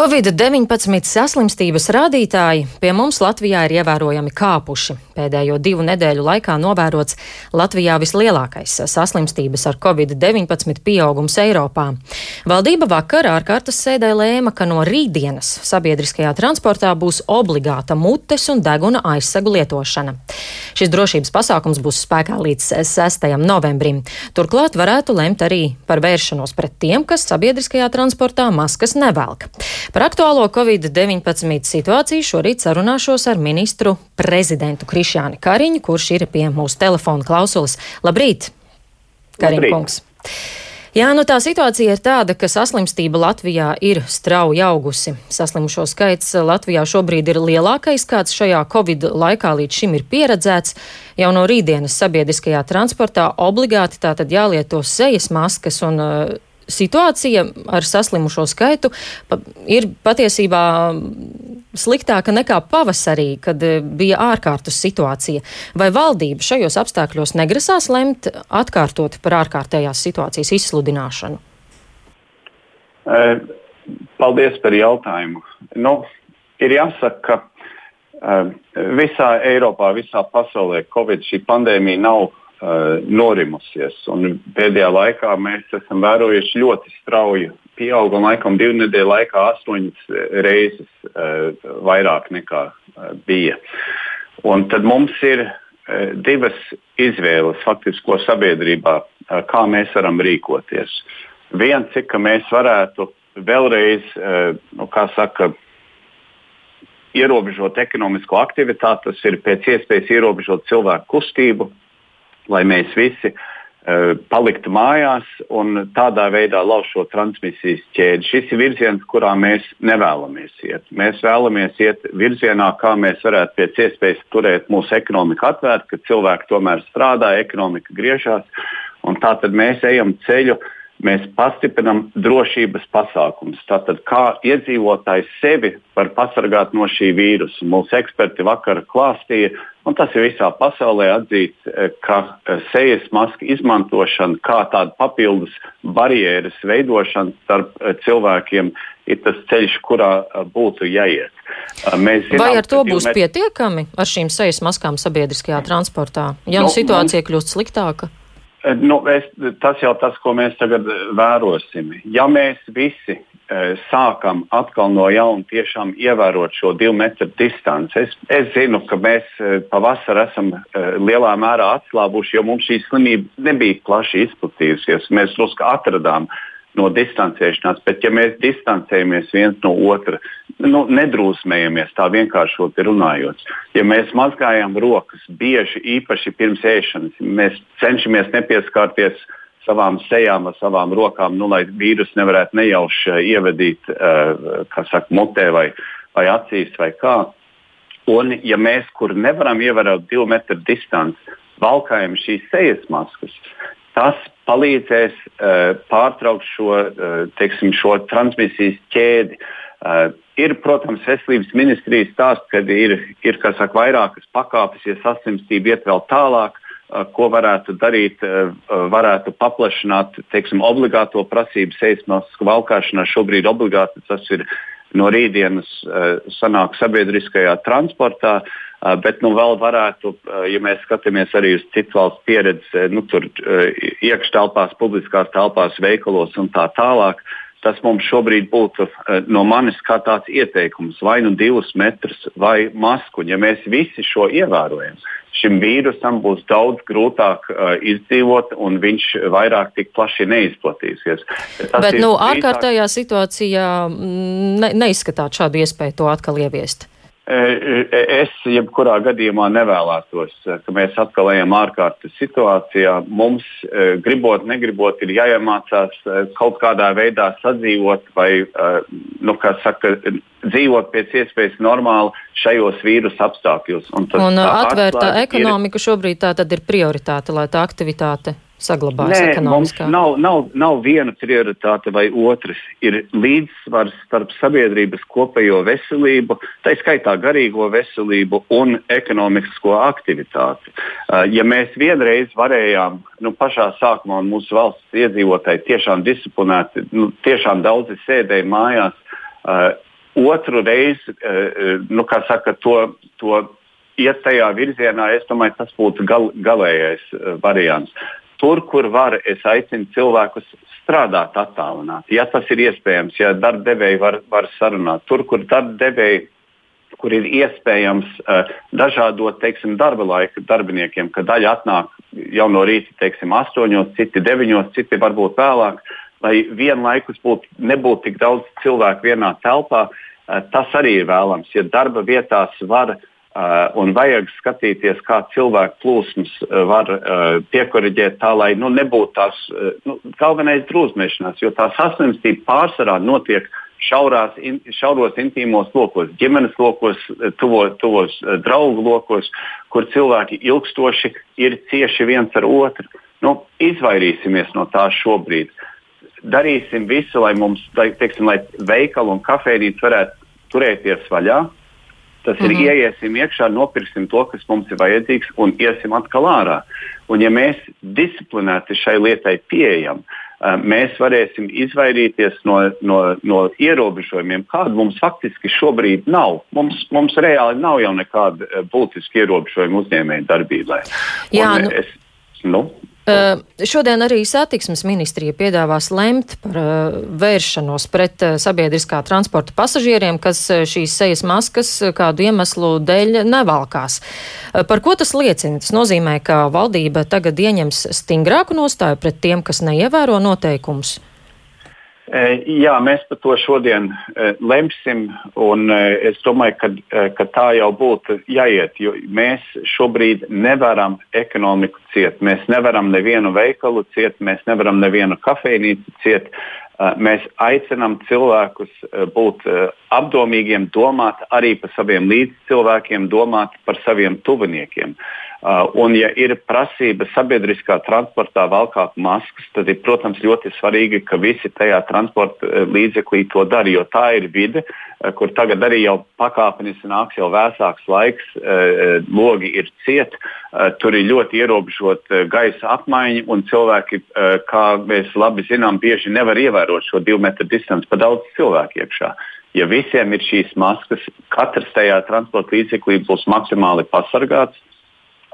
Covid-19 saslimstības rādītāji pie mums Latvijā ir ievērojami kāpuši. Pēdējo divu nedēļu laikā novērots Latvijā vislielākais saslimstības ar Covid-19 pieaugums Eiropā. Valdība vakar ārkārtas sēdē lēma, ka no rītdienas sabiedriskajā transportā būs obligāta mutes un deguna aizsegu lietošana. Šis drošības pasākums būs spēkā līdz 6. novembrim. Turklāt varētu lemt arī par vēršanos pret tiem, kas sabiedriskajā transportā maskas nevelk. Par aktuālo Covid-19 situāciju šorīt sarunāšos ar ministru prezidentu Krišāni Kariņu, kurš ir pie mūsu telefona klausulas. Labrīt, Kariņa kungs! Jā, nu tā situācija ir tāda, ka saslimstība Latvijā ir strauji augusi. Saslimušo skaits Latvijā šobrīd ir lielākais, kāds šajā Covid laikā līdz šim ir pieredzēts. Jau no rītdienas sabiedriskajā transportā obligāti tātad jālieto sejas maskas un uh, situācija ar saslimušo skaitu ir patiesībā sliktāka nekā pavasarī, kad eh, bija ārkārtas situācija. Vai valdība šajos apstākļos negrasās lemt atkārtot par ārkārtējās situācijas izsludināšanu? Eh, paldies par jautājumu. Nu, ir jāsaka, ka uh, visā Eiropā, visā pasaulē Covid šī pandēmija nav norimusies. Un pēdējā laikā mēs esam vērojuši ļoti strauju pieaugumu, laikam divu nedēļu laikā astoņas reizes vairāk nekā bija. Un tad mums ir divas izvēles faktiski, ko sabiedrībā, kā mēs varam rīkoties. Viens ir, ka mēs varētu vēlreiz, nu, kā saka, ierobežot ekonomisko aktivitāti, tas ir pēc iespējas ierobežot cilvēku kustību, lai mēs visi uh, paliktu mājās un tādā veidā lauzt šo transmisijas ķēdi. Šis ir virziens, kurā mēs nevēlamies iet. Mēs vēlamies iet virzienā, kā mēs varētu pēc iespējas turēt mūsu ekonomiku atvērtu, ka cilvēki tomēr strādā, ekonomika griežās. Tātad mēs ejam ceļu uh, mēs pastiprinām drošības pasākumus. Tātad, kā iedzīvotājs sevi var pasargāt no šī vīrusa. Mūsu eksperti vakar klāstīja, un tas ir visā pasaulē atzīts, eh, ka eh, sejas masku izmantošana kā tāda papildus barjeras veidošana starp eh, cilvēkiem ir tas ceļš, kurā būtu jāiet. Mēs zinām, Vai ar to būs mēs... pietiekami ar šīm sejas maskām sabiedriskajā transportā, ja nu, nu situācija mums... kļūst sliktāka? Eh, nu, es, tas jau tas, ko mēs tagad eh, vērosim. Ja mēs visi e, sākam atkal no jauna tiešām ievērot šo divu metru distanci, es, es zinu, ka mēs e, pavasarī esam e, lielā mērā atslābuši, jo mums šī slimība nebija plaši izplatījusies. Mēs drusku atradām no distancēšanās, bet ja mēs distancējamies viens no otra, nu, nedrūsmējamies tā vienkāršot runājot. Ja mēs mazgājam rokas bieži, īpaši pirms ēšanas, mēs cenšamies nepieskarties savām sejām ar savām rokām, nu, lai vīrusu nevarētu nejauši uh, ievadīt uh, saka, mutē vai, vai acīs vai kā. Un, ja mēs, kur nevaram ievērot divu metru distanci, valkājam šīs sejas maskas, tas palīdzēs uh, pārtraukt šo, uh, teiksim, šo transmisijas ķēdi. Uh, ir, protams, veselības ministrijas stāsts, ka ir, ir saka, vairākas pakāpes, ja saslimstība iet vēl tālāk, uh, ko varētu darīt, uh, varētu paplašināt teiksim, obligāto prasību seismasku valkāšanā. Šobrīd obligāti tas ir no rītdienas uh, sanāk sabiedriskajā transportā. Uh, bet nu, vēl varētu, uh, ja mēs skatāmies arī uz citu valstu pieredzi, nu, tur iekštelpās, publiskās telpās, veikalos un tā tālāk, Tas mums šobrīd būtu eh, no manis kā tāds ieteikums, vai nu divus metrus, vai masku. Ja mēs visi šo ievērojam, šim vīrusam būs daudz grūtāk uh, izdzīvot, un viņš vairāk tik plaši neizplatīsies. Tas Bet nu, ārkārtējā situācijā mm, ne, neizskatāt šādu iespēju to atkal ieviest. Es jebkurā gadījumā nevēlētos, ka mēs atkal ejam ārkārtas situācijā. Mums, gribot, negribot, ir jāiemācās kaut kādā veidā sadzīvot vai, nu, kā saka, dzīvot pēc iespējas normāli šajos vīrusu apstākļos. Un, un atvērta ekonomika ir... šobrīd tā tad ir prioritāte, lai tā aktivitāte saglabājas Nē, ekonomiskā? Nav, nav, nav viena prioritāte vai otras. Ir līdzsvars starp sabiedrības kopējo veselību, tā skaitā garīgo veselību un ekonomisko aktivitāti. Uh, ja mēs vienreiz varējām, nu, pašā sākumā mūsu valsts iedzīvotāji tiešām disciplinēti, nu, tiešām daudzi sēdēja mājās, uh, otru reizi, nu, kā saka, to, to iet tajā virzienā, es domāju, tas būtu gal, galīgais variants. Tur, kur var, es aicinu cilvēkus strādāt attālināti. Ja tas ir iespējams, ja darba devēji var, var sarunāt, tur, kur darba devēji kur ir iespējams uh, dažādot teiksim, darba laika darbiniekiem, ka daļa atnāk jau no rīta, teiksim, 8, citi 9, citi varbūt vēlāk, lai vienlaikus būt, nebūtu tik daudz cilvēku vienā telpā. Uh, tas arī ir vēlams. Ja darba vietās var Uh, un vajag skatīties, kā cilvēku plūsmas uh, var uh, piekoriģēt tā, lai nu, nebūtu tās nu, galvenais drūzmēšanās, jo tā saslimstība pārsvarā notiek šaurās, in, šauros intīmos lokos, ģimenes lokos, tuvo, tuvos draugu lokos, kur cilvēki ilgstoši ir cieši viens ar otru. Nu, izvairīsimies no tā šobrīd. Darīsim visu, lai mums, lai, teiksim, lai veikali un kafejnīca varētu turēties vaļā Tas mm -hmm. ir mhm. ieiesim iekšā, nopirksim to, kas mums ir vajadzīgs, un iesim atkal ārā. Un, ja mēs disciplinēti šai lietai pieejam, eh, mēs varēsim izvairīties no, no, no ierobežojumiem, kādu mums faktiski šobrīd nav. Mums, mums reāli nav jau nekāda eh, būtiska ierobežojuma uzņēmēju darbībai. Jā, un, nu... Es, nu, Uh, šodien arī satiksmes ministrija piedāvās lemt par uh, vēršanos pret uh, sabiedriskā transporta pasažieriem, kas šīs sejas maskas kādu iemeslu dēļ nevalkās. Par ko tas liecina? Tas nozīmē, ka valdība tagad ieņems stingrāku nostāju pret tiem, kas neievēro noteikumus. Jā, mēs par to šodien lemsim, un es domāju, ka, ka tā jau būtu jāiet, jo mēs šobrīd nevaram ekonomiku ciet. Mēs nevaram nevienu veikalu ciet, mēs nevaram nevienu kafejnīcu ciet. Mēs aicinām cilvēkus būt apdomīgiem, domāt arī par saviem līdzcilvēkiem, domāt par saviem tuviniekiem. Uh, Uh, un, ja ir prasība sabiedriskā transportā valkāt maskas, tad ir, protams, ļoti svarīgi, ka visi tajā transporta uh, līdzeklī to dara, jo tā ir vide, uh, kur tagad arī jau pakāpeniski nāks jau vēsāks laiks, logi ir cieti, tur ir ļoti ierobežota gaisa apmaiņa, un cilvēki, kā mēs labi zinām, bieži nevar ievērot šo divu metru distanci pa daudz cilvēku iekšā. Ja visiem ir šīs maskas, katrs tajā transporta līdzeklī būs maksimāli pasargāts,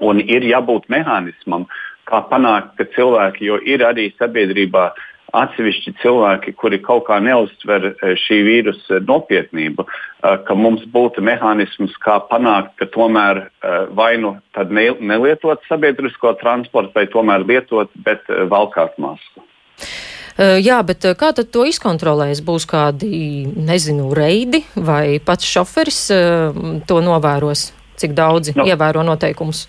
Un ir jābūt mehānismam, kā panākt, ka cilvēki, jo ir arī sabiedrībā atsevišķi cilvēki, kuri kaut kā neuztver eh, šī vīrusa nopietnību, eh, ka mums būtu mehānisms, kā panākt, ka tomēr eh, vai nu nelietot sabiedrisko transportu, vai tomēr lietot, bet valkāt masku. Jā, bet kā tad to izkontrolēs? Būs kādi, nezinu, reidi vai pats šoferis to novēros, cik daudzi no. ievēro noteikumus?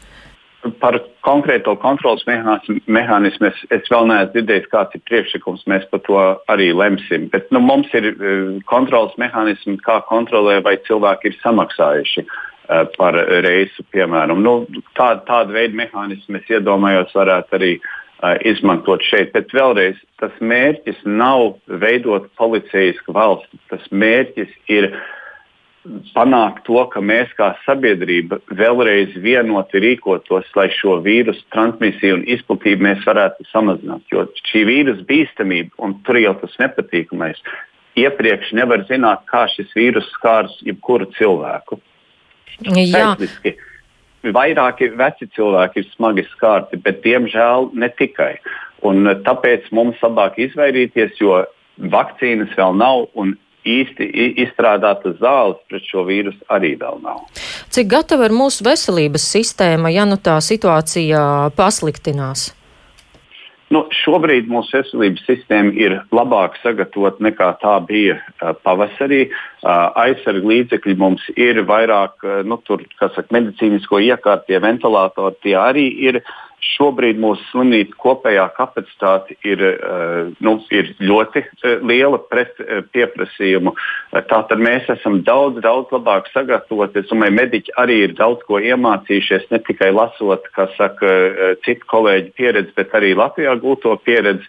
Par konkrēto kontrolas mehānismu es, es vēl neesmu dzirdējis, kāds ir priekšlikums. Mēs par to arī lemsim. Bet nu, mums ir uh, kontrolas mehānismi, kā kontrolē, vai cilvēki ir samaksājuši uh, par reisu, piemēram. Nu, tā, tāda veida mehānismu es iedomājos, varētu arī uh, izmantot šeit. Bet vēlreiz, tas mērķis nav veidot policijasku valsti. Tas mērķis ir uh, panākt to, ka mēs kā sabiedrība vēlreiz vienoti rīkotos, lai šo vīrusu transmisiju un izplatību mēs varētu samazināt. Jo šī vīrusu bīstamība, un tur jau tas nepatīkamais, iepriekš nevar zināt, kā šis vīrus skārs jebkuru cilvēku. Skaitliski. Vairāki veci cilvēki ir smagi skārti, bet diemžēl ne tikai. Un tāpēc mums labāk izvairīties, jo vakcīnas vēl nav un īsti izstrādātas zāles pret šo vīrusu arī vēl nav. Cik gatava ir mūsu veselības sistēma, ja nu tā situācija pasliktinās? Nu, šobrīd mūsu veselības sistēma ir labāk sagatavota nekā tā bija uh, pavasarī. Uh, aizsargu līdzekļi mums ir vairāk, uh, nu, tur, kā saka, medicīnisko iekārtu, tie ventilatori, tie arī ir. Uh, Šobrīd mūsu slimnīca kopējā kapacitāte ir, uh, nu, ir ļoti uh, liela pret uh, pieprasījumu. Tātad mēs esam daudz, daudz labāk sagatavoti. Es domāju, mediķi arī ir daudz ko iemācījušies, ne tikai lasot, kā saka citu kolēģu pieredzi, bet arī Latvijā gūto pieredzi.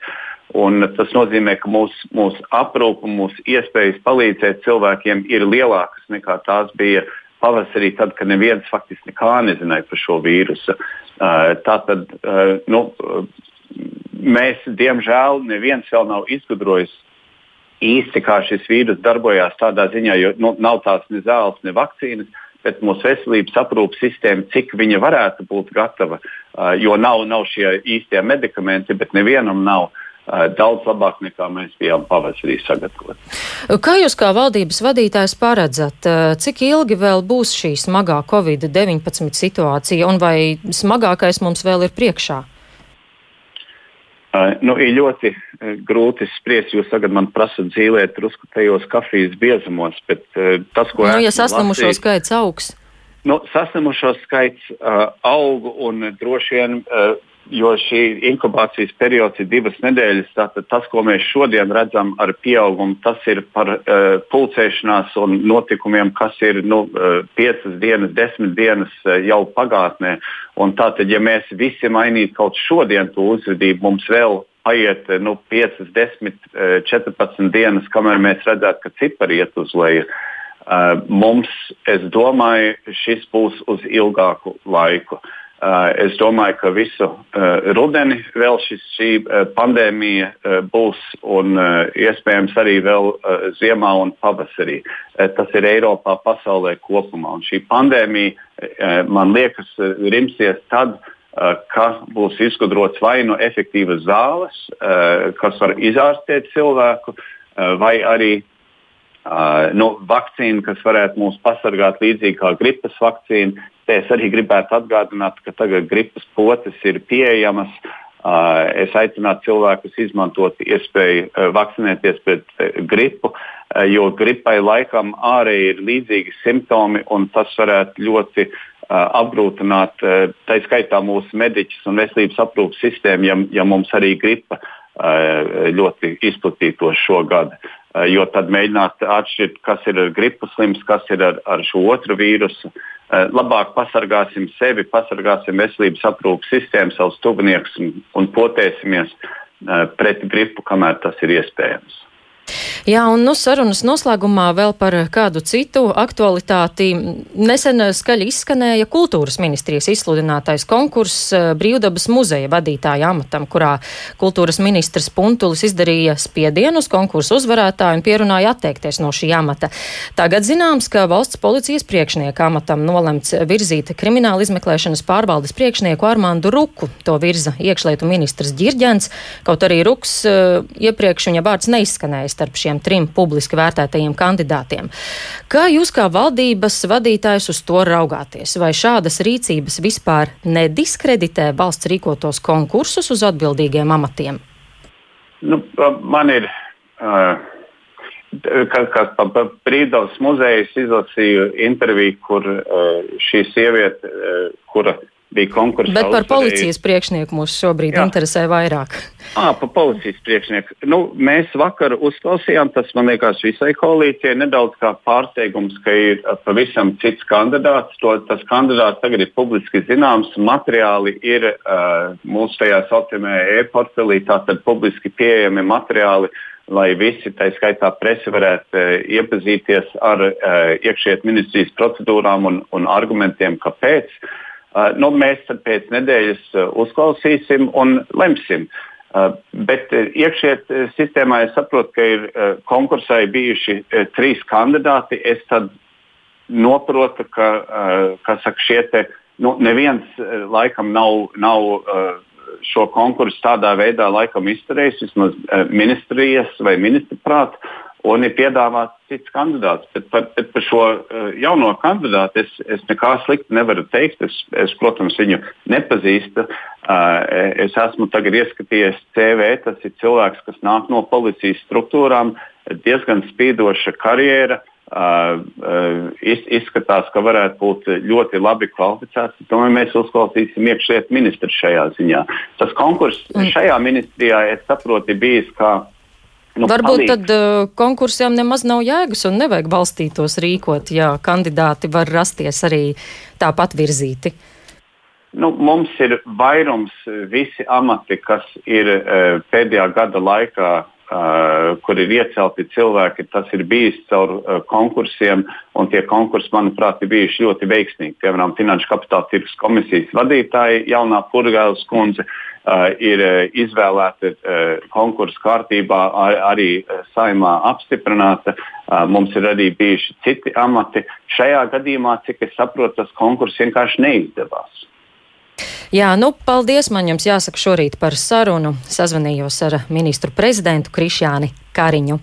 Un tas nozīmē, ka mūsu mūs aprūpe mūsu iespējas palīdzēt cilvēkiem ir lielākas nekā tās bija pavasarī, tad, kad neviens faktiski nekā nezināja par šo vīrusu. Tātad nu, mēs, diemžēl, neviens vēl nav izgudrojis īsti kā šis vīrus darbojās tādā ziņā, jo nu, nav tās ne zāles, ne vakcīnas, bet mūsu veselības aprūpas sistēma, cik viņa varētu būt gatava, jo nav, nav šie īstie medikamenti, bet nevienam nav. Uh, daudz labāk nekā mēs bijām pavasarī sagatavoti. Kā jūs kā valdības vadītājs paredzat, cik ilgi vēl būs šī smagā Covid-19 situācija un vai smagākais mums vēl ir priekšā? Uh, nu, ir ļoti grūti spriest. Jūs tagad man prasat dzīvēt drusku tajos kafijas biezumos, bet tas, ko. Nu, ja saslimušo skaits augs. Nu, saslimušo skaits uh, aug un droši vien uh, jo šī inkubācijas periods ir divas nedēļas. Tātad tas, ko mēs šodien redzam ar pieaugumu, tas ir par uh, pulcēšanās un notikumiem, kas ir nu, uh, piecas dienas, desmit dienas uh, jau pagātnē. Un tātad, ja mēs visi mainītu kaut šodien to uzvedību, mums vēl paiet nu, 5, 10, 14 dienas, kamēr mēs redzētu, ka cipari iet uz leju. Uh, mums, es domāju, šis būs uz ilgāku laiku. Uh, es domāju, ka visu uh, rudeni vēl šis, šī uh, pandēmija būs un iespējams arī vēl ziemā un pavasarī. Tas ir Eiropā, pasaulē kopumā. Un šī pandēmija, man liekas, rimsies tad, ka būs izgudrots vai nu no efektīvas zāles, kas var izārstēt cilvēku, vai arī Uh, nu, vakcīna, kas varētu mūs pasargāt līdzīgi kā gripas vakcīna. Te es arī gribētu atgādināt, ka tagad gripas potes ir pieejamas. Uh, es aicinātu cilvēkus izmantot iespēju uh, vakcinēties pret uh, gripu, uh, jo gripai laikam ārēji ir līdzīgi simptomi, un tas varētu ļoti uh, apgrūtināt, uh, tā skaitā mūsu mediķus un veselības aprūpas sistēmu, ja, ja mums arī gripa ļoti izplatītos šogad. Eh, jo tad mēģināt atšķirt, kas ir ar gripu slims, kas ir ar, ar šo otru vīrusu. Eh, labāk pasargāsim sevi, pasargāsim veselības aprūpas sistēmu, savus tuviniekus un, un potēsimies eh, pret gripu, kamēr tas ir iespējams. Jā, un nu, sarunas noslēgumā vēl par kādu citu aktualitāti. Nesen skaļi izskanēja kultūras ministrijas izsludinātais konkurss eh, brīvdabas muzeja vadītāja amatam, kurā kultūras ministrs Puntulis izdarīja spiedienu uz konkursu uzvarētāju un pierunāja atteikties no šī amata. Tagad zināms, ka valsts policijas priekšnieka amatam nolemts virzīt krimināla izmeklēšanas pārvaldes priekšnieku Armandu Ruku. To virza iekšlietu ministrs Girģents, kaut arī Ruks uh, iepriekš viņa vārds neizskanējis starp šiem trim publiski vērtētajiem kandidātiem. Kā jūs kā valdības vadītājs uz to raugāties? Vai šādas rīcības vispār nediskreditē valsts rīkotos konkursus uz atbildīgiem amatiem? Nu, man ir. Uh kas, kas pa, pa Brīvdabas muzejas izlasīju interviju, kur šī sieviete, kura bija konkurss. Bet par policijas priekšnieku mūs šobrīd Jā. interesē vairāk. À, par policijas priekšnieku. Nu, mēs vakar uzklausījām, tas man liekas visai koalīcijai nedaudz kā pārsteigums, ka ir pavisam cits kandidāts. To, tas kandidāts tagad ir publiski zināms. Materiāli ir uh, mūsu tajā saucamajā e-portfelī, tātad publiski pieejami materiāli. Lai visi, tā skaitā presa, varētu uh, iepazīties ar uh, iekšējās ministrijas procedūrām un, un argumentiem, kāpēc. Uh, nu, mēs pēc nedēļas uh, uzklausīsim un lemsim. Uh, bet iekšējā sistēmā es saprotu, ka ir konkursai bijuši trīs kandidāti. Es tad noprotu, ka, ka saka, šie te, nu, neviens laikam nav, nav šo konkursu tādā veidā laikam izturējis, vismaz ministrijas vai ministra prāta un ir piedāvāts cits kandidāts. Bet par, bet par šo uh, jauno kandidātu es, es nekā sliktu nevaru teikt. Es, es protams, viņu nepazīstu. Uh, es esmu tagad ieskatījies CV. Tas ir cilvēks, kas nāk no policijas struktūrām, diezgan spīdoša karjera. Uh, uh, iz, izskatās, ka varētu būt ļoti labi kvalificēts. Domāju, mēs uzklausīsim iekšlietu ministru šajā ziņā. Tas konkurss šajā ministrijā, es saprotu, ir bijis kā Nu, Varbūt palīdz. tad uh, konkursiem nemaz nav jēgas un nevajag balstītos rīkot, ja kandidāti var rasties arī tāpat virzīti. Nu, mums ir vairums uh, visi amati, kas ir uh, pēdējā gada laikā uh, kur ir iecelti cilvēki, tas ir bijis caur uh, konkursiem, un tie konkursi, manuprāt, ir bijuši ļoti veiksmīgi. Piemēram, Finanšu kapitāla tirgus komisijas vadītāja jaunā Purgāles kundze uh, ir uh, izvēlēta uh, konkursu kārtībā, ar, arī uh, saimā apstiprināta. Uh, mums ir arī bijuši citi amati. Šajā gadījumā, cik es saprotu, tas konkurss vienkārši neizdevās. Jā, nu, paldies man jums jāsaka šorīt par sarunu. Sazvanījos ar ministru prezidentu Krišjāni Kariņu.